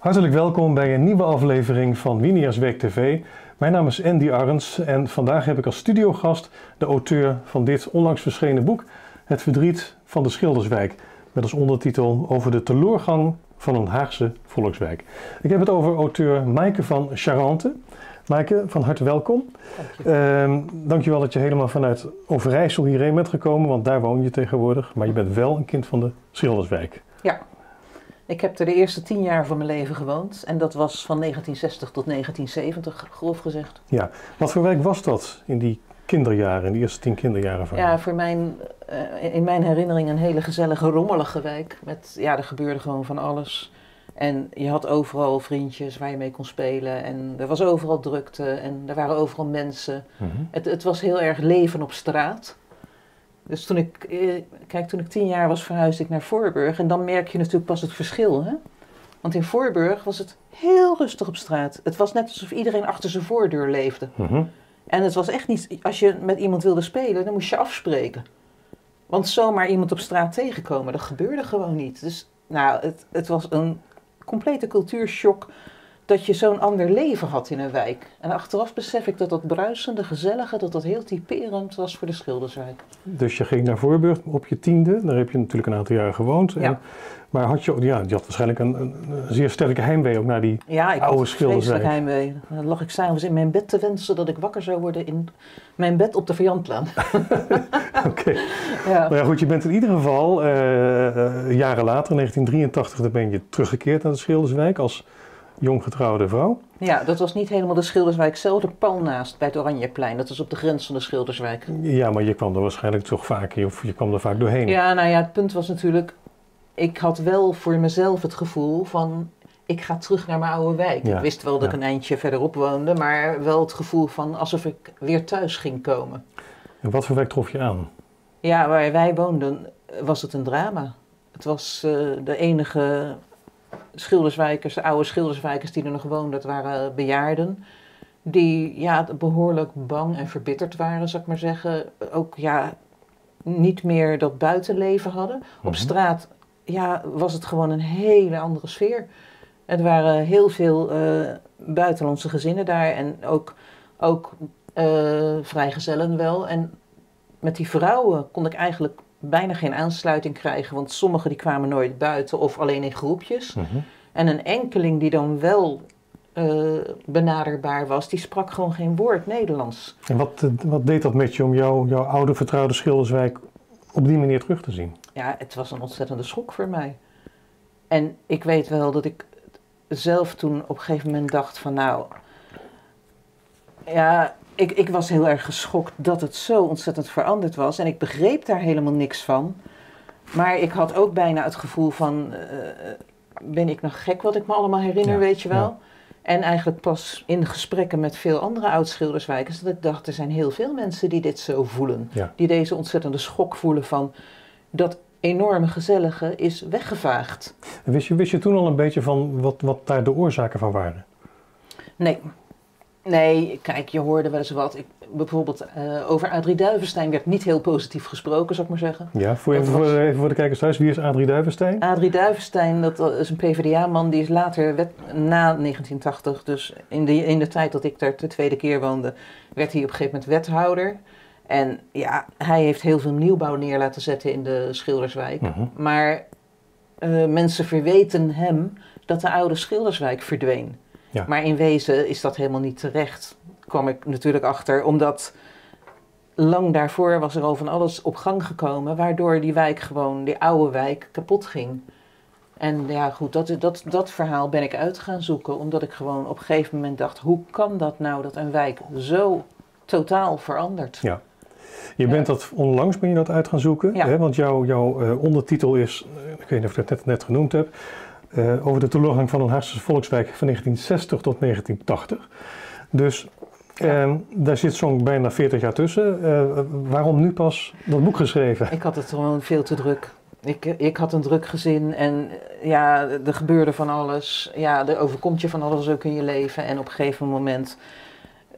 Hartelijk welkom bij een nieuwe aflevering van Winiers Week TV. Mijn naam is Andy Arns en vandaag heb ik als studiogast de auteur van dit onlangs verschenen boek, Het verdriet van de Schilderswijk, met als ondertitel over de teleurgang van een Haagse volkswijk. Ik heb het over auteur Maaike van Charente. Maaike, van harte welkom. Dank je. dankjewel dat je helemaal vanuit Overijssel hierheen bent gekomen, want daar woon je tegenwoordig. Maar je bent wel een kind van de Schilderswijk. Ja, ik heb er de eerste tien jaar van mijn leven gewoond. En dat was van 1960 tot 1970, grof gezegd. Ja, wat voor wijk was dat in die kinderjaren, in de eerste tien kinderjaren van Ja, voor mijn, uh, in mijn herinnering een hele gezellige, rommelige wijk. Met, ja, er gebeurde gewoon van alles. En je had overal vriendjes waar je mee kon spelen. En er was overal drukte en er waren overal mensen. Mm -hmm. het, het was heel erg leven op straat. Dus toen ik, eh, kijk, toen ik tien jaar was, verhuisde ik naar Voorburg. En dan merk je natuurlijk pas het verschil. Hè? Want in Voorburg was het heel rustig op straat. Het was net alsof iedereen achter zijn voordeur leefde. Mm -hmm. En het was echt niet, als je met iemand wilde spelen, dan moest je afspreken. Want zomaar iemand op straat tegenkomen, dat gebeurde gewoon niet. Dus nou, het, het was een complete cultuurshock dat je zo'n ander leven had in een wijk. En achteraf besef ik dat dat bruisende, gezellige, dat dat heel typerend was voor de Schilderswijk. Dus je ging naar Voorburg op je tiende, daar heb je natuurlijk een aantal jaren gewoond. En, Ja. maar had je, ja, je had waarschijnlijk een, een, zeer sterke heimwee ook naar die Ja, ik oude Schilderswijk. heimwee. Dan lag ik s'avonds in mijn bed te wensen dat ik wakker zou worden in mijn bed op de Vianplaan. Oké. ja. Maar ja, goed, je bent in ieder geval eh, eh, jaren later, in 1983, dan ben je teruggekeerd naar de Schilderswijk als jong getrouwde vrouw. ja, dat was niet helemaal de Schilderswijk zelf, er pal naast bij het Oranjeplein. Dat is op de grens van de Schilderswijk. Ja, maar je kwam er waarschijnlijk toch vaak, of je kwam er vaak doorheen. Ja, nou ja, het punt was natuurlijk, ik had wel voor mezelf het gevoel van, ik ga terug naar mijn oude wijk. Ja, Ik wist wel dat ik een eindje verderop woonde, maar wel het gevoel van alsof ik weer thuis ging komen. En wat voor wijk trof je aan? Ja, waar wij woonden was het een drama. Het was eh, de enige schilderswijkers, de oude schilderswijkers die er nog woonden, dat waren bejaarden. Die ja, behoorlijk bang en verbitterd waren, zou ik maar zeggen. Ook ja, niet meer dat buitenleven hadden. Op Mhm. straat ja, was het gewoon een hele andere sfeer. Er waren heel veel eh, buitenlandse gezinnen daar en ook, ook eh, vrijgezellen wel. En met die vrouwen kon ik eigenlijk bijna geen aansluiting krijgen, want sommigen die kwamen nooit buiten of alleen in groepjes. Mhm. En een enkeling die dan wel eh, benaderbaar was, die sprak gewoon geen woord Nederlands. En wat, wat deed dat met je om jouw jouw oude vertrouwde Schilderswijk op die manier terug te zien? Ja, het was een ontzettende schok voor mij. En ik weet wel dat ik zelf toen op een gegeven moment dacht van nou, ja, ik, ik was heel erg geschokt dat het zo ontzettend veranderd was. En ik begreep daar helemaal niks van. Maar ik had ook bijna het gevoel van, eh, ben ik nog gek wat ik me allemaal herinner, Ja, weet je wel? ja. En eigenlijk pas in gesprekken met veel andere oud-schilderswijkers dat ik dacht, er zijn heel veel mensen die dit zo voelen. Ja. Die deze ontzettende schok voelen van dat enorme gezellige is weggevaagd. Wist je, wist je toen al een beetje van wat, wat daar de oorzaken van waren? Nee. Nee, kijk, je hoorde wel eens wat. Ik, bijvoorbeeld eh, over Adrie Duivenstein werd niet heel positief gesproken, zou ik maar zeggen. Ja, voor, even, voor, even voor de kijkers thuis, wie is Adrie Duivenstein? Adrie Duivenstein, dat is een PvdA-man, die is later, na 1980, dus in de, in de tijd dat ik daar de tweede keer woonde, werd hij op een gegeven moment wethouder. En ja, hij heeft heel veel nieuwbouw neer laten zetten in de Schilderswijk. Mhm. Maar eh, mensen verweten hem dat de oude Schilderswijk verdween. Ja. Maar in wezen is dat helemaal niet terecht, kwam ik natuurlijk achter. Omdat lang daarvoor was er al van alles op gang gekomen, waardoor die wijk gewoon, die oude wijk, kapot ging. En ja, goed, dat, dat, dat verhaal ben ik uit gaan zoeken, omdat ik gewoon op een gegeven moment dacht: hoe kan dat nou dat een wijk zo totaal verandert? Ja. Je Ja. bent dat onlangs ben je dat uit gaan zoeken, Ja. hè? want jouw, jouw eh, ondertitel is, eh, ik weet niet of ik het net, net genoemd heb, eh, over de teleurgang van een Haagse volkswijk van 1960 tot 1980. Dus eh, daar zit zo'n bijna 40 jaar tussen. Eh, waarom nu pas dat boek geschreven? Ik had het gewoon veel te druk. Ik, ik had een druk gezin en eh, ja, er gebeurde van alles. Ja, er overkomt je van alles ook in je leven. En op een gegeven moment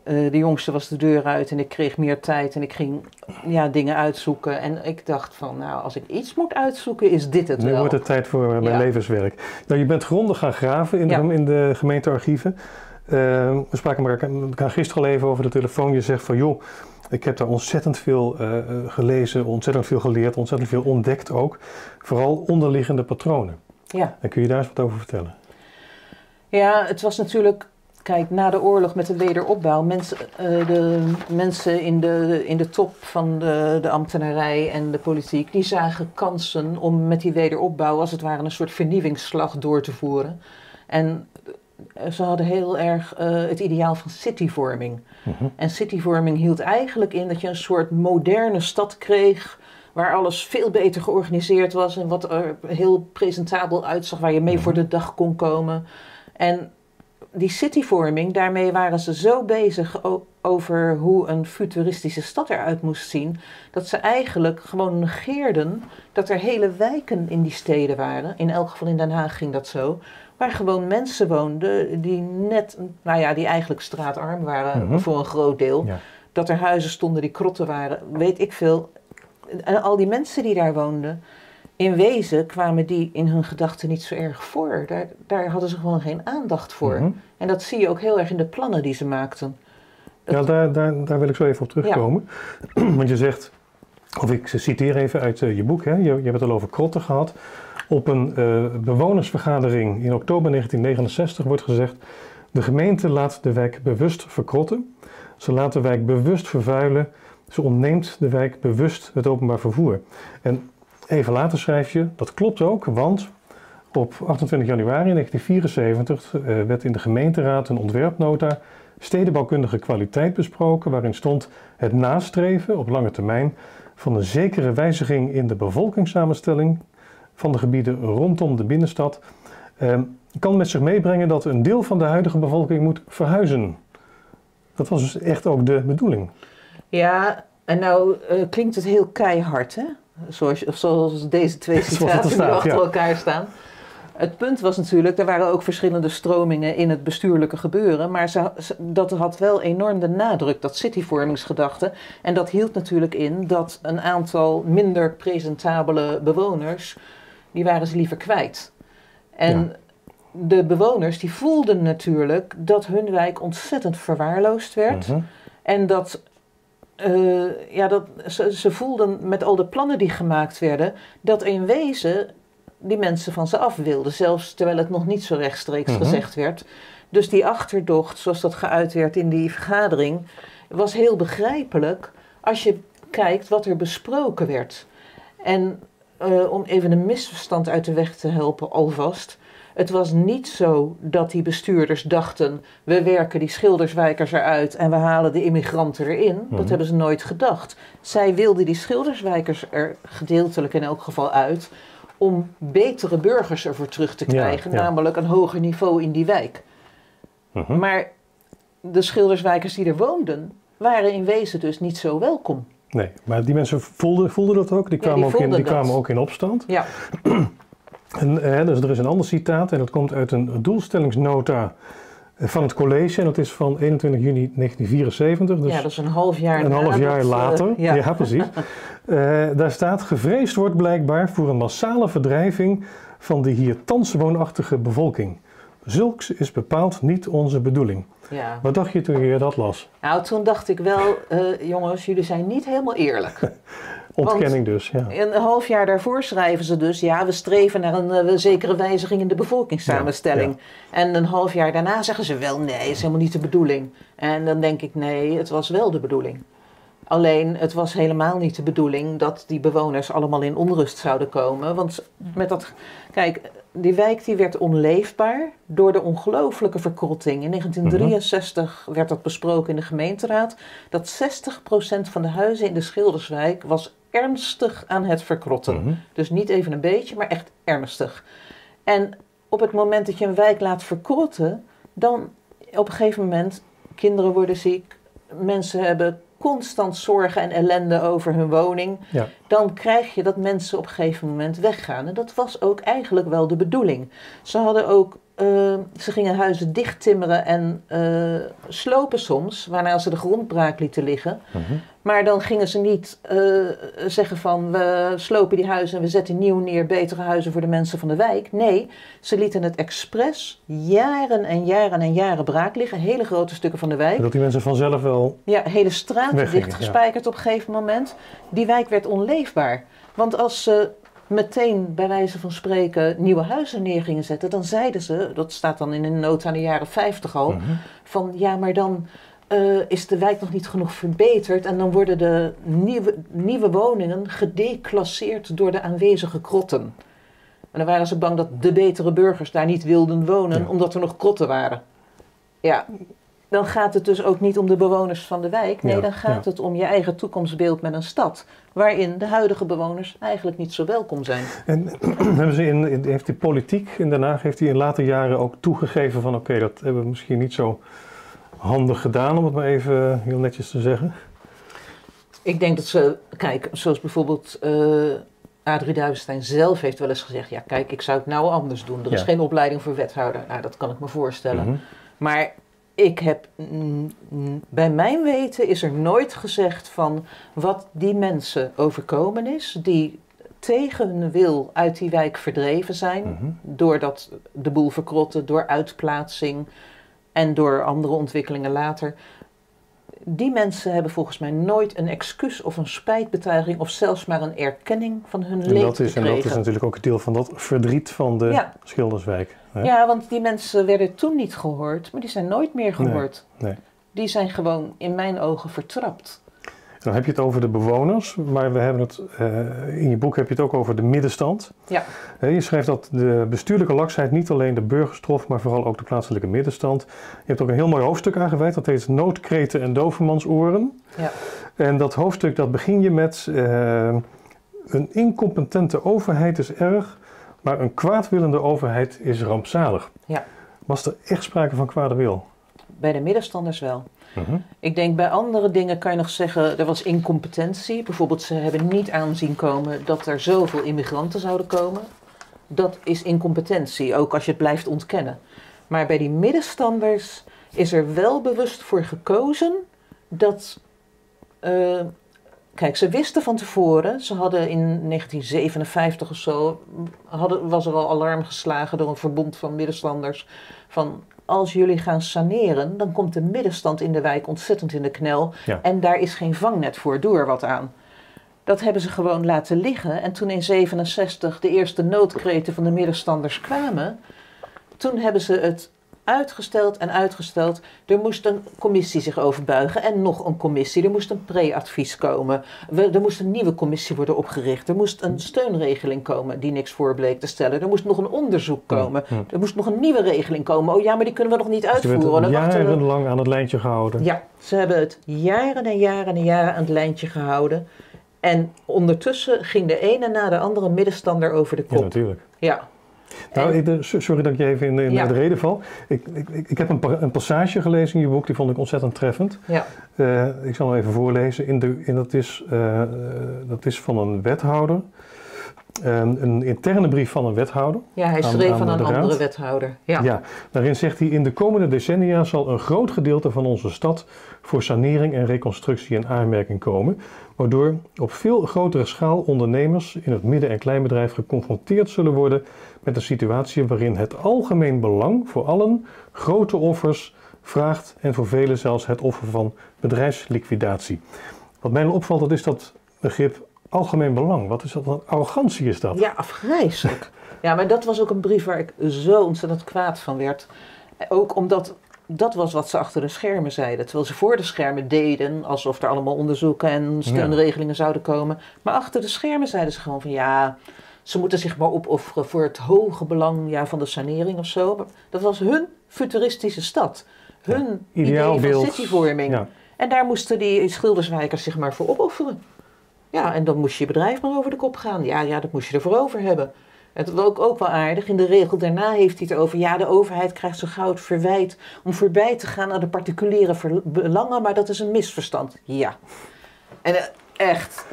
eh, de jongste was de deur uit en ik kreeg meer tijd en ik ging ja, dingen uitzoeken. En ik dacht van, nou, als ik iets moet uitzoeken, is dit het Nu wel. wordt het tijd voor mijn Ja. levenswerk. Nou, je bent grondig gaan graven in de, Ja. in de gemeentearchieven. Eh, we spraken elkaar elkaar gisteren al even over de telefoon. Je zegt van, joh, ik heb daar ontzettend veel eh, eh, gelezen, ontzettend veel geleerd, ontzettend veel ontdekt ook. Vooral onderliggende patronen. Ja. En kun je daar eens wat over vertellen? ja, het was natuurlijk, kijk, na de oorlog met de wederopbouw, mensen, eh, de mensen in de, in de top van de, de ambtenarij en de politiek, die zagen kansen om met die wederopbouw als het ware een soort vernieuwingsslag door te voeren. En eh, ze hadden heel erg eh, het ideaal van cityvorming. Mhm. En cityvorming hield eigenlijk in dat je een soort moderne stad kreeg. Waar alles veel beter georganiseerd was en wat er heel presentabel uitzag, waar je mee Mhm. voor de dag kon komen. En die cityvorming, daarmee waren ze zo bezig over hoe een futuristische stad eruit moest zien, dat ze eigenlijk gewoon negeerden dat er hele wijken in die steden waren. In elk geval in Den Haag ging dat zo. Waar gewoon mensen woonden die net, nou ja, die eigenlijk straatarm waren Mhm. voor een groot deel. Ja. Dat er huizen stonden die krotten waren, weet ik veel. En al die mensen die daar woonden, in wezen kwamen die in hun gedachten niet zo erg voor. Daar, daar hadden ze gewoon geen aandacht voor. Mhm. En dat zie je ook heel erg in de plannen die ze maakten. Dat- Ja, daar, daar, daar wil ik zo even op terugkomen. Want je zegt, of ik citeer even uit eh, je boek, hè? Je, je hebt het al over krotten gehad. Op een eh, bewonersvergadering in oktober 1969 wordt gezegd: De gemeente laat de wijk bewust verkrotten. Ze laat de wijk bewust vervuilen. Ze ontneemt de wijk bewust het openbaar vervoer. En even later schrijf je: Dat klopt ook, want op 28 januari 1974 eh, werd in de gemeenteraad een ontwerpnota stedenbouwkundige kwaliteit besproken, waarin stond het nastreven op lange termijn van een zekere wijziging in de bevolkingssamenstelling van de gebieden rondom de binnenstad, eh, kan met zich meebrengen dat een deel van de huidige bevolking moet verhuizen. Dat was dus echt ook de bedoeling. Ja, en nou eh, klinkt het heel keihard, hè? Zoals, zoals deze twee die staat, achter ja. elkaar staan. Het punt was natuurlijk, er waren ook verschillende stromingen in het bestuurlijke gebeuren, maar ze, ze- dat had wel enorm de nadruk, dat cityvormingsgedachte. En dat hield natuurlijk in dat een aantal minder presentabele bewoners, die waren ze liever kwijt. En de bewoners die voelden natuurlijk dat hun wijk ontzettend verwaarloosd werd. Mhm. En dat, eh, ja, dat ze, ze voelden met al de plannen die gemaakt werden, dat in wezen die mensen van ze af wilden, zelfs terwijl het nog niet zo rechtstreeks Mhm. gezegd werd. Dus die achterdocht, zoals dat geuit werd in die vergadering, was heel begrijpelijk als je kijkt wat er besproken werd. En eh, om even een misverstand uit de weg te helpen alvast. Het was niet zo dat die bestuurders dachten: we werken die schilderswijkers eruit en we halen de immigranten erin. Mhm. Dat hebben ze nooit gedacht. Zij wilden die schilderswijkers er gedeeltelijk in elk geval uit om betere burgers ervoor terug te krijgen, ja. namelijk een hoger niveau in die wijk. Mhm. Maar de schilderswijkers die er woonden, waren in wezen dus niet zo welkom. Nee, maar die mensen voelden, voelden dat ook. Die Ja, kwamen, die ook, in, die kwamen ook in opstand. Ja, En, eh, dus er is een ander citaat en dat komt uit een doelstellingsnota van het college. En dat is van 21 juni 1974. Dus ja dat is een half jaar een half jaar eh, later. ja. ja. precies. Eh, daar staat: gevreesd wordt blijkbaar voor een massale verdrijving van de hier thans woonachtige bevolking. Zulks is bepaald niet onze bedoeling. Ja. Wat dacht je toen je dat las? Nou, toen dacht ik wel, eh, jongens, jullie zijn niet helemaal eerlijk. Ontkenning dus, ja. Een half jaar daarvoor schrijven ze dus, ja, we streven naar een eh, zekere wijziging in de bevolkingssamenstelling. En een half jaar daarna zeggen ze wel, nee, is helemaal niet de bedoeling. En dan denk ik, nee, het was wel de bedoeling. Alleen, het was helemaal niet de bedoeling dat die bewoners allemaal in onrust zouden komen. Want met dat, kijk, die wijk die werd onleefbaar door de ongelooflijke verkrotting. In 1963 werd dat besproken in de gemeenteraad. Dat 60% van de huizen in de Schilderswijk was ernstig aan het verkrotten. Mhm. Dus niet even een beetje, maar echt ernstig. En op het moment dat je een wijk laat verkrotten, dan op een gegeven moment, kinderen worden ziek, mensen hebben constant zorgen en ellende over hun woning. Ja. Dan krijg je dat mensen op een gegeven moment weggaan. En dat was ook eigenlijk wel de bedoeling. Ze hadden ook eh, ze gingen huizen dichttimmeren en eh, slopen soms, waarna ze de grondbraak lieten liggen. Mhm. Maar dan gingen ze niet eh, zeggen van we slopen die huizen en we zetten nieuw neer, betere huizen voor de mensen van de wijk. Nee, ze lieten het expres jaren en jaren en jaren braak liggen, hele grote stukken van de wijk. Dat die mensen vanzelf wel... Ja, hele straten dichtgespijkerd op een gegeven moment. Die wijk werd onleefbaar. Want als ze meteen, bij wijze van spreken, nieuwe huizen neer gingen zetten, dan zeiden ze, dat staat dan in een nota aan de jaren 50 al, Mhm. van ja, maar dan eh, is de wijk nog niet genoeg verbeterd en dan worden de nieuwe, nieuwe woningen gedeclasseerd door de aanwezige krotten. En dan waren ze bang dat de betere burgers daar niet wilden wonen, Ja. omdat er nog krotten waren. Ja, dan gaat het dus ook niet om de bewoners van de wijk. Nee, Ja, dan gaat ja. het om je eigen toekomstbeeld met een stad. Waarin de huidige bewoners eigenlijk niet zo welkom zijn. En hebben ze in, in- heeft die politiek in Den Haag heeft die in later jaren ook toegegeven van oké, dat hebben we misschien niet zo handig gedaan, om het maar even heel netjes te zeggen. Ik denk dat ze, kijk, zoals bijvoorbeeld eh Adrie Duivenstein zelf heeft wel eens gezegd: ja, kijk, ik zou het nou anders doen. Er is geen opleiding voor wethouder. Nou, dat kan ik me voorstellen. Mhm. Maar ik heb, mm, mm, bij mijn weten is er nooit gezegd van wat die mensen overkomen is, die tegen hun wil uit die wijk verdreven zijn, Mhm. doordat de boel verkrotten, door uitplaatsing en door andere ontwikkelingen later. Die mensen hebben volgens mij nooit een excuus of een spijtbetuiging of zelfs maar een erkenning van hun En dat, is, en dat is natuurlijk ook een deel van dat verdriet van de Ja. Schilderswijk. hè? Ja, want die mensen werden toen niet gehoord, maar die zijn nooit meer gehoord. nee. Die zijn gewoon in mijn ogen vertrapt. Dan heb je het over de bewoners, maar we hebben het, eh, in je boek heb je het ook over de middenstand. Ja. Hè, Je schrijft dat de bestuurlijke laksheid niet alleen de burgers trof, maar vooral ook de plaatselijke middenstand. Je hebt ook een heel mooi hoofdstuk aangeweid, dat heet Noodkreten en Dovermansoren. Ja. En dat hoofdstuk dat begin je met eh, een incompetente overheid is erg, maar een kwaadwillende overheid is rampzalig. Ja. Was er echt sprake van kwade wil? Bij de middenstanders wel. Mhm. Ik denk bij andere dingen kan je nog zeggen, er was incompetentie. Bijvoorbeeld, ze hebben niet aanzien komen dat er zoveel immigranten zouden komen. Dat is incompetentie, ook als je het blijft ontkennen. Maar bij die middenstanders is er wel bewust voor gekozen dat. eh, kijk, ze wisten van tevoren, ze hadden in 1957 of zo. Hadden, was er al alarm geslagen door een verbond van middenstanders. Van als jullie gaan saneren, dan komt de middenstand in de wijk ontzettend in de knel. Ja. En daar is geen vangnet voor, doe er wat aan. Dat hebben ze gewoon laten liggen. En toen in 67 de eerste noodkreten van de middenstanders kwamen, toen hebben ze het uitgesteld en uitgesteld. Er moest een commissie zich overbuigen en nog een commissie. Er moest een pre-advies komen. We- er moest een nieuwe commissie worden opgericht. Er moest een steunregeling komen die niks voor bleek te stellen. Er moest nog een onderzoek komen. Ja, ja. Er moest nog een nieuwe regeling komen. Oh ja, maar die kunnen we nog niet Dus uitvoeren. We- jarenlang aan het lijntje gehouden. ja, ze hebben het jaren en jaren en jaren aan het lijntje gehouden. En ondertussen ging de ene na de andere middenstander over de Ja, kop. natuurlijk. Ja. Nou, ik, sorry dat ik je even in, in Ja. de reden val. Ik, ik, ik heb een, een passage gelezen in je boek, die vond ik ontzettend treffend. ja. Eh, ik zal hem even voorlezen. In de, in dat, is, eh, eh, dat is van een wethouder. Eh, een interne brief van een wethouder. ja, hij schreef aan aan een andere wethouder. Ja. Ja, daarin zegt hij: In de komende decennia zal een groot gedeelte van onze stad voor sanering en reconstructie in aanmerking komen, waardoor op veel grotere schaal ondernemers in het midden- en kleinbedrijf geconfronteerd zullen worden met een situatie waarin het algemeen belang voor allen grote offers vraagt en voor velen zelfs het offer van bedrijfsliquidatie. Wat mij opvalt, dat is dat begrip algemeen belang. Wat is dat? Wat arrogantie is dat? Ja, afgrijzelijk. ja, maar dat was ook een brief waar ik zo ontzettend kwaad van werd. Ook omdat dat was wat ze achter de schermen zeiden. Terwijl ze voor de schermen deden alsof er allemaal onderzoeken en steunregelingen zouden komen. Maar achter de schermen zeiden ze gewoon van ja, ze moeten zich maar opofferen voor het hoge belang ja, van de sanering of zo. Dat was hun futuristische stad. Hun idee Ideaalbeeld. van cityvorming. Ja. En daar moesten die schilderswijkers zich maar voor opofferen. Ja, en dan moest je bedrijf maar over de kop gaan. Ja, ja, dat moest je ervoor over hebben. Het was ook, ook wel aardig. In de regel daarna heeft hij het over... ja, de overheid krijgt zo gauw het verwijt... om voorbij te gaan aan de particuliere belangen... maar dat is een misverstand. Ja. En eh, echt...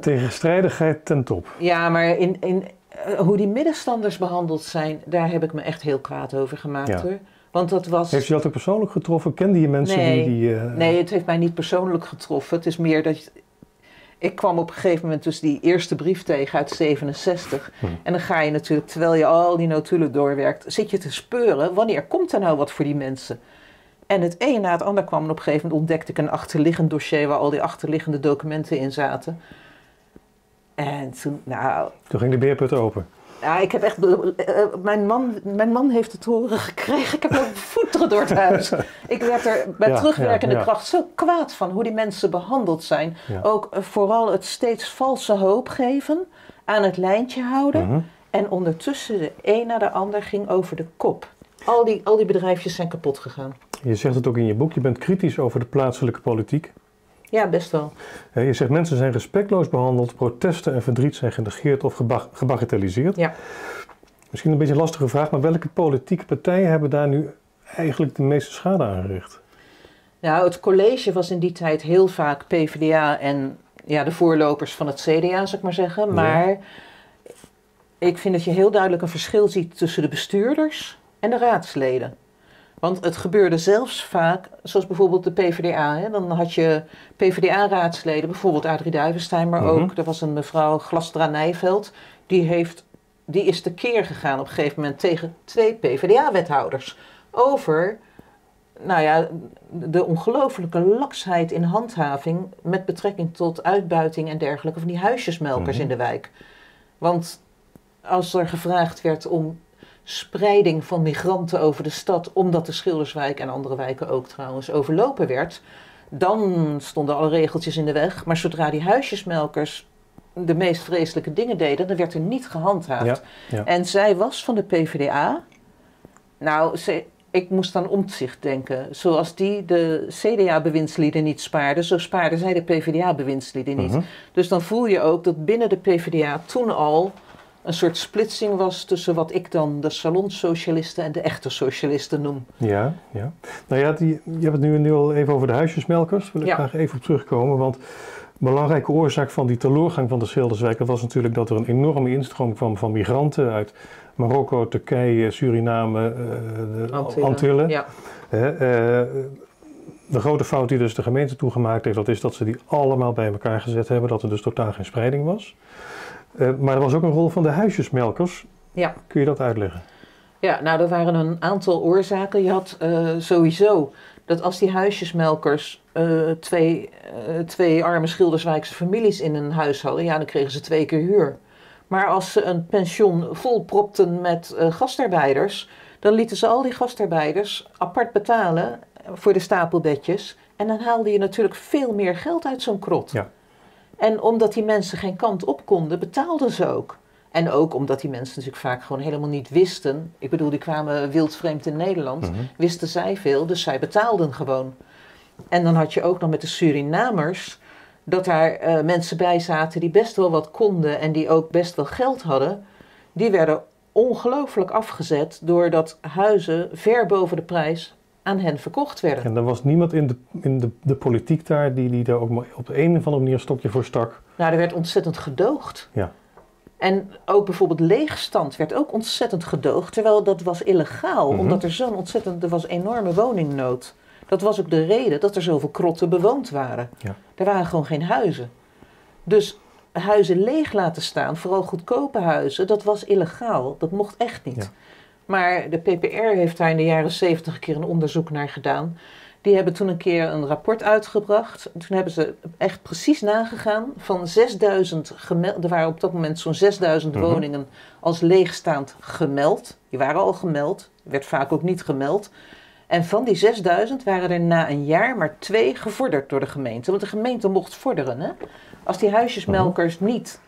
Tegenstrijdigheid ten top. Ja, maar in, in, eh, hoe die middenstanders behandeld zijn, daar heb ik me echt heel kwaad over gemaakt Ja. hoor. Want dat was. Heeft je dat ook persoonlijk getroffen? Kende je mensen Nee. die... die eh, Nee, het heeft mij niet persoonlijk getroffen. Het is meer dat. je- Ik kwam op een gegeven moment dus die eerste brief tegen uit 67. Hm. En dan ga je natuurlijk, terwijl je al die notulen doorwerkt, zit je te speuren. Wanneer komt er nou wat voor die mensen? En het een na het ander kwam. En op een gegeven moment ontdekte ik een achterliggend dossier waar al die achterliggende documenten in zaten. En toen, nou, Toen ging de beerput open. ja, ik heb echt. eh, eh, mijn, man, mijn man heeft het horen gekregen. Ik heb lopen voeteren door het huis. Ik werd er bij Ja, terugwerkende ja, ja. kracht zo kwaad van hoe die mensen behandeld zijn. Ook eh, vooral het steeds valse hoop geven, aan het lijntje houden. Mhm. En ondertussen de een na de ander ging over de kop. Al die, al die bedrijfjes zijn kapot gegaan. Je zegt het ook in je boek, je bent kritisch over de plaatselijke politiek. Ja, best wel. Je zegt mensen zijn respectloos behandeld, protesten en verdriet zijn genegeerd of geba- gebagatelliseerd. Ja. Misschien een beetje een lastige vraag, maar welke politieke partijen hebben daar nu eigenlijk de meeste schade aangericht? Nou, het college was in die tijd heel vaak PvdA en ja, de voorlopers van het CDA, zou ik maar zeggen. Ja. Maar ik vind dat je heel duidelijk een verschil ziet tussen de bestuurders en de raadsleden. Want het gebeurde zelfs vaak, zoals bijvoorbeeld de PvdA. Hè, dan had je PvdA-raadsleden, bijvoorbeeld Adrie Duivenstein, maar Mhm. ook, er was een mevrouw Glasdra Nijveld, die, heeft, die is tekeer gegaan op een gegeven moment tegen twee PvdA-wethouders. Over nou ja, de ongelofelijke laksheid in handhaving met betrekking tot uitbuiting en dergelijke van die huisjesmelkers Mhm. in de wijk. Want als er gevraagd werd om spreiding van migranten over de stad, omdat de Schilderswijk en andere wijken ook trouwens overlopen werd, dan stonden alle regeltjes in de weg. Maar zodra die huisjesmelkers de meest vreselijke dingen deden, dan werd er niet gehandhaafd. Ja, ja. En zij was van de PvdA. Nou, ze, ik moest aan omzicht denken. Zoals die de CDA-bewindslieden niet spaarden, zo spaarden zij de PvdA-bewindslieden niet. Mhm. Dus dan voel je ook dat binnen de PvdA toen al een soort splitsing was tussen wat ik dan de salonsocialisten en de echte socialisten noem. Ja, ja. Nou ja, die, je hebt het nu, nu al even over de huisjesmelkers. Wil ik Ja. graag even op terugkomen. Want een belangrijke oorzaak van die teleurgang van de Schilderswijk dat was natuurlijk dat er een enorme instroom kwam van migranten uit Marokko, Turkije, Suriname, eh, de Antillen. Antillen. Ja. Eh, de grote fout die dus de gemeente toegemaakt heeft, dat is dat ze die allemaal bij elkaar gezet hebben, dat er dus totaal geen spreiding was. Eh, maar er was ook een rol van de huisjesmelkers. Ja. Kun je dat uitleggen? Ja, nou, er waren een aantal oorzaken. Je had eh, sowieso dat als die huisjesmelkers eh, twee, twee arme Schilderswijkse families in een huis hadden, ja, dan kregen ze twee keer huur. Maar als ze een pension vol propten met gastarbeiders, dan lieten ze al die gastarbeiders apart betalen voor de stapelbedjes. En dan haalde je natuurlijk veel meer geld uit zo'n krot. Ja. En omdat die mensen geen kant op konden, betaalden ze ook. En ook omdat die mensen natuurlijk vaak gewoon helemaal niet wisten. Ik bedoel, die kwamen wildvreemd in Nederland. Mhm. Wisten zij veel, dus zij betaalden gewoon. En dan had je ook nog met de Surinamers... dat daar eh, mensen bij zaten die best wel wat konden... en die ook best wel geld hadden. Die werden ongelooflijk afgezet... doordat huizen ver boven de prijs aan hen verkocht werden. En er was niemand in de, in de, de politiek daar die, die daar ook maar op de een of andere manier een stokje voor stak. Nou, er werd ontzettend gedoogd. Ja. En ook bijvoorbeeld leegstand werd ook ontzettend gedoogd, terwijl dat was illegaal, Mhm. omdat er zo'n ontzettend, er was enorme woningnood. Dat was ook de reden dat er zoveel krotten bewoond waren. Ja. Er waren gewoon geen huizen. Dus huizen leeg laten staan, vooral goedkope huizen, dat was illegaal. Dat mocht echt niet. Ja. Maar de PPR heeft daar in de jaren 70 een keer een onderzoek naar gedaan. Die hebben toen een keer een rapport uitgebracht. Toen hebben ze echt precies nagegaan van 6000 gemeld. Er waren op dat moment zo'n 6000 Mhm. woningen als leegstaand gemeld. Die waren al gemeld, werd vaak ook niet gemeld. En van die 6000 waren er na een jaar maar twee gevorderd door de gemeente. Want de gemeente mocht vorderen. Hè? Als die huisjesmelkers niet,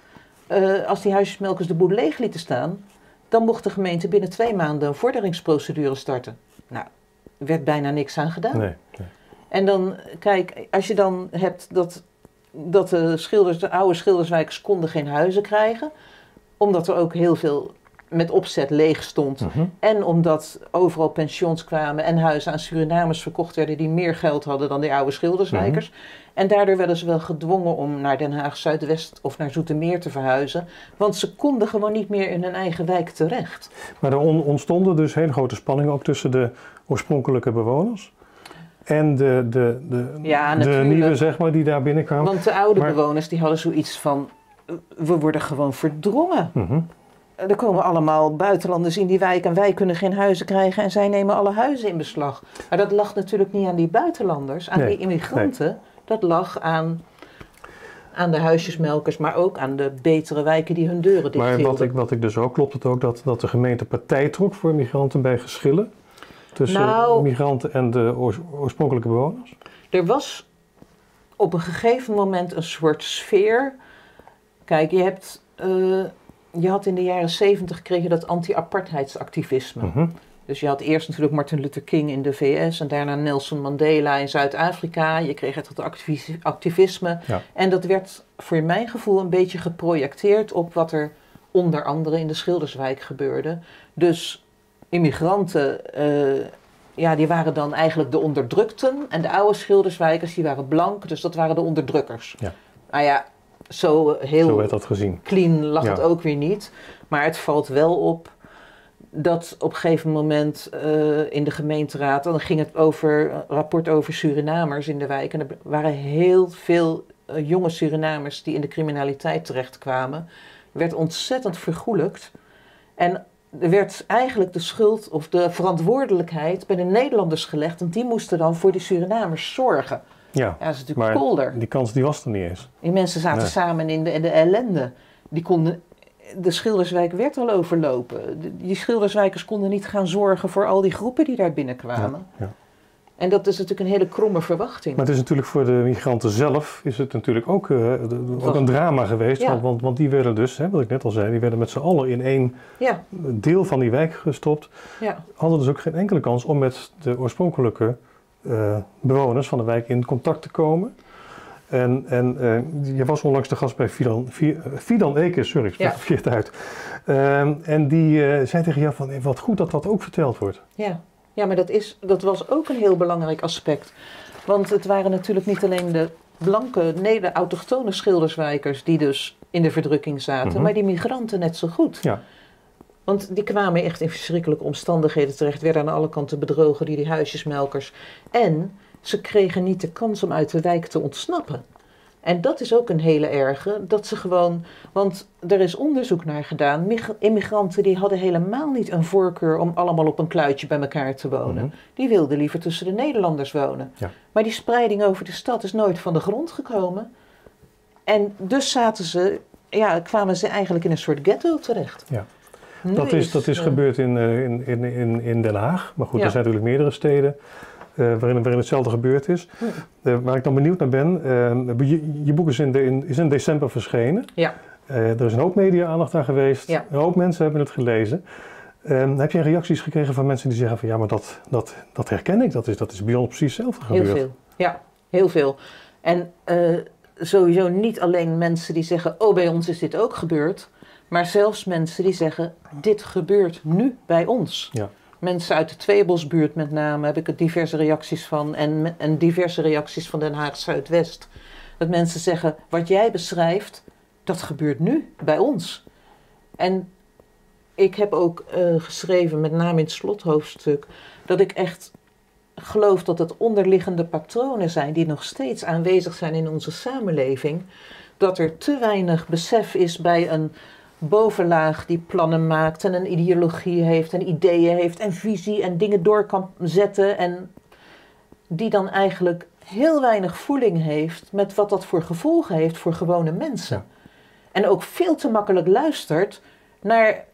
eh, als die huisjesmelkers de boel leeg lieten staan, dan mocht de gemeente binnen twee maanden een vorderingsprocedure starten. Nou, er werd bijna niks aan gedaan. Nee. nee. En dan, kijk, als je dan hebt dat, dat de, schilders, de oude schilderswijkers konden geen huizen krijgen, omdat er ook heel veel met opzet leeg stond. Mhm. En omdat overal pensions kwamen en huizen aan Surinamers verkocht werden die meer geld hadden dan die oude schilderswijkers. Mhm. En daardoor werden ze wel gedwongen om naar Den Haag Zuidwest of naar Zoetermeer te verhuizen. Want ze konden gewoon niet meer in hun eigen wijk terecht. Maar er on- ontstonden dus hele grote spanningen ook tussen de oorspronkelijke bewoners en de, de, de, Ja, de nieuwe, zeg maar, die daar binnenkwamen. Want de oude Maar- bewoners die hadden zoiets van, "Eh, we worden gewoon verdrongen. Mhm. Er komen allemaal buitenlanders in die wijk en wij kunnen geen huizen krijgen en zij nemen alle huizen in beslag. Maar dat lag natuurlijk niet aan die buitenlanders, aan Nee, die immigranten. Dat lag aan, aan de huisjesmelkers, maar ook aan de betere wijken die hun deuren dicht Maar wat ik, wat ik dus ook, klopt het ook dat, dat de gemeente partij trok voor migranten bij geschillen tussen Nou- migranten en de oors- oorspronkelijke bewoners? Er was op een gegeven moment een soort sfeer. Kijk, je hebt... eh, je had in de jaren zeventig kreeg je dat anti-apartheidsactivisme. Mhm. Dus je had eerst natuurlijk Martin Luther King in de VS en daarna Nelson Mandela in Zuid-Afrika. Je kreeg het activisme. Ja. En dat werd voor mijn gevoel een beetje geprojecteerd op wat er onder andere in de Schilderswijk gebeurde. Dus immigranten, eh, ja, die waren dan eigenlijk de onderdrukten. En de oude Schilderswijkers, die waren blank, dus dat waren de onderdrukkers. Ja. Nou ja, zo eh, heel Zo werd dat gezien. clean lag Ja. het ook weer niet. Maar het valt wel op dat op een gegeven moment eh, in de gemeenteraad, dan ging het over een rapport over Surinamers in de wijk. En er waren heel veel eh, jonge Surinamers die in de criminaliteit terechtkwamen. Er werd ontzettend vergoelijkt. En er werd eigenlijk de schuld of de verantwoordelijkheid bij de Nederlanders gelegd. Want die moesten dan voor die Surinamers zorgen. Ja, Ja, dat is natuurlijk Maar- kolder. die kans die was er niet eens. Die mensen zaten Nee. samen in de, in de ellende. Die konden, de Schilderswijk werd al overlopen. De- die Schilderswijkers konden niet gaan zorgen voor al die groepen die daar binnenkwamen. Ja, ja. En dat is natuurlijk een hele kromme verwachting. Maar het is natuurlijk voor de migranten zelf is het natuurlijk ook, eh, de- ook een drama geweest. Ja. Want, want, want die werden dus, hè, wat ik net al zei, die werden met z'n allen in één deel van die wijk gestopt. ja, Hadden dus ook geen enkele kans om met de oorspronkelijke eh, bewoners van de wijk in contact te komen. En, en eh, je was onlangs de gast bij Fidan, Fi- eh, Fidan Ekes, sorry, ik spreek Ja. het verkeerd uit. Ehm, en die eh, zei tegen jou van, wat goed dat dat ook verteld wordt. ja. ja maar dat, is, dat was ook een heel belangrijk aspect. Want het waren natuurlijk niet alleen de blanke, nee, de autochtone Schilderswijkers die dus in de verdrukking zaten, Mhm. maar die migranten net zo goed. Ja. Want die kwamen echt in verschrikkelijke omstandigheden terecht, werden aan alle kanten bedrogen, die, die huisjesmelkers. En ze kregen niet de kans om uit de wijk te ontsnappen. En dat is ook een hele erge, dat ze gewoon, want er is onderzoek naar gedaan, mig- immigranten die hadden helemaal niet een voorkeur om allemaal op een kluitje bij elkaar te wonen. Mhm. Die wilden liever tussen de Nederlanders wonen. Ja. Maar die spreiding over de stad is nooit van de grond gekomen. En dus zaten ze, ja, kwamen ze eigenlijk in een soort ghetto terecht. Ja. Dat is, dat is eh, gebeurd in, eh, in, in, in, in Den Haag. Maar goed, er zijn natuurlijk meerdere steden eh, waarin, waarin hetzelfde gebeurd is. Waar ik dan benieuwd naar ben, je, je boek is in, de, in, is in december verschenen. Ja. Er is een hoop media-aandacht aan geweest. Ja. Een hoop mensen hebben het gelezen. Eh, heb je reacties gekregen van mensen die zeggen van ja, maar dat, dat, dat herken ik, dat is, dat is bij ons precies hetzelfde Heel gebeurd. veel. Ja, heel veel. En sowieso niet alleen mensen die zeggen, oh bij ons is dit ook gebeurd. Maar zelfs mensen die zeggen, dit gebeurt nu bij ons. Ja. Mensen uit de Tweebosbuurt met name heb ik er diverse reacties van. En, en diverse reacties van Den Haag Zuidwest. Dat mensen zeggen, wat jij beschrijft, dat gebeurt nu bij ons. En ik heb ook eh, geschreven, met name in het slothoofdstuk, dat ik echt geloof dat het onderliggende patronen zijn die nog steeds aanwezig zijn in onze samenleving. Dat er te weinig besef is bij een bovenlaag die plannen maakt en een ideologie heeft en ideeën heeft en visie en dingen door kan zetten en die dan eigenlijk heel weinig voeling heeft met wat dat voor gevolgen heeft voor gewone mensen. Ja. En ook veel te makkelijk luistert naar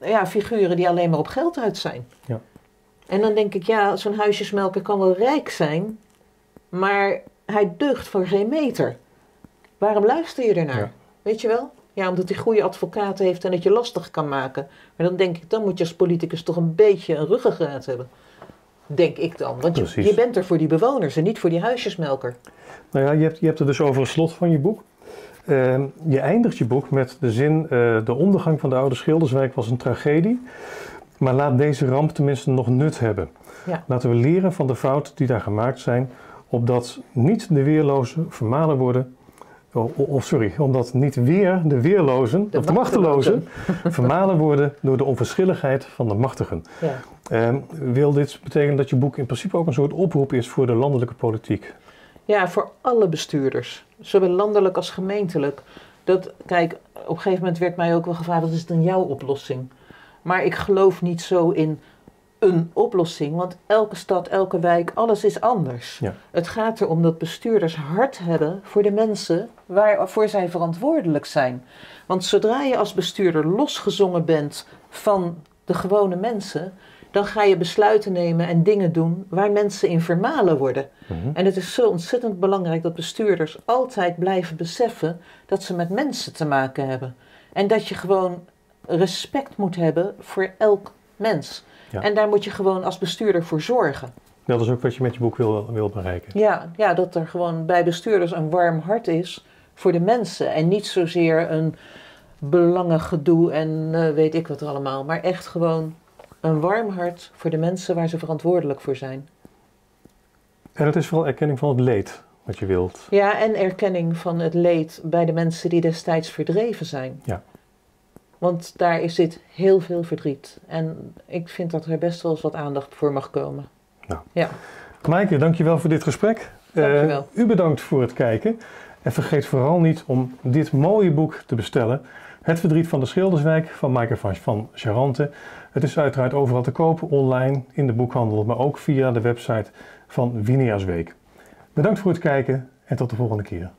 ja, figuren die alleen maar op geld uit zijn. Ja. En dan denk ik, ja, zo'n huisjesmelker kan wel rijk zijn, maar hij deugt voor geen meter. Waarom luister je ernaar? Ja. Weet je wel? Ja, omdat hij goede advocaten heeft en het je lastig kan maken. Maar dan denk ik, dan moet je als politicus toch een beetje een ruggengraat hebben. Denk ik dan. Want je, je bent er voor die bewoners en niet voor die huisjesmelker. Nou ja, je hebt, je hebt het dus over het slot van je boek. Ehm, je eindigt je boek met de zin: eh, De ondergang van de oude Schilderswijk was een tragedie. Maar laat deze ramp tenminste nog nut hebben. Ja. Laten we leren van de fouten die daar gemaakt zijn, opdat niet de weerlozen vermalen worden. O- o- Of sorry, omdat niet weer de weerlozen, De of de machtelozen, vermalen worden door de onverschilligheid van de machtigen. Ja. Ehm, wil dit betekenen dat je boek in principe ook een soort oproep is voor de landelijke politiek? Ja, voor alle bestuurders, zowel landelijk als gemeentelijk. Dat, kijk, op een gegeven moment werd mij ook wel gevraagd, wat is dan jouw oplossing? Maar ik geloof niet zo in een oplossing, want elke stad, elke wijk, alles is anders. Ja. Het gaat erom dat bestuurders hart hebben voor de mensen waarvoor zij verantwoordelijk zijn. Want zodra je als bestuurder losgezongen bent van de gewone mensen, dan ga je besluiten nemen en dingen doen waar mensen in vermalen worden. Mhm. En het is zo ontzettend belangrijk dat bestuurders altijd blijven beseffen dat ze met mensen te maken hebben. En dat je gewoon respect moet hebben voor elk mens. Ja. En daar moet je gewoon als bestuurder voor zorgen. Dat is ook wat je met je boek wil, wil bereiken. Ja, ja, dat er gewoon bij bestuurders een warm hart is voor de mensen. En niet zozeer een belangengedoe en eh, weet ik wat allemaal. Maar echt gewoon een warm hart voor de mensen waar ze verantwoordelijk voor zijn. En het is vooral erkenning van het leed wat je wilt. Ja, en erkenning van het leed bij de mensen die destijds verdreven zijn. Ja. Want daar is dit heel veel verdriet. En ik vind dat er best wel eens wat aandacht voor mag komen. Maaike, dankjewel voor dit gesprek. Dankjewel. Eh, u bedankt voor het kijken. En vergeet vooral niet om dit mooie boek te bestellen. Het verdriet van de Schilderswijk van Maaike van, van Charante. Het is uiteraard overal te kopen, online, in de boekhandel, maar ook via de website van Winiasweek. Bedankt voor het kijken en tot de volgende keer.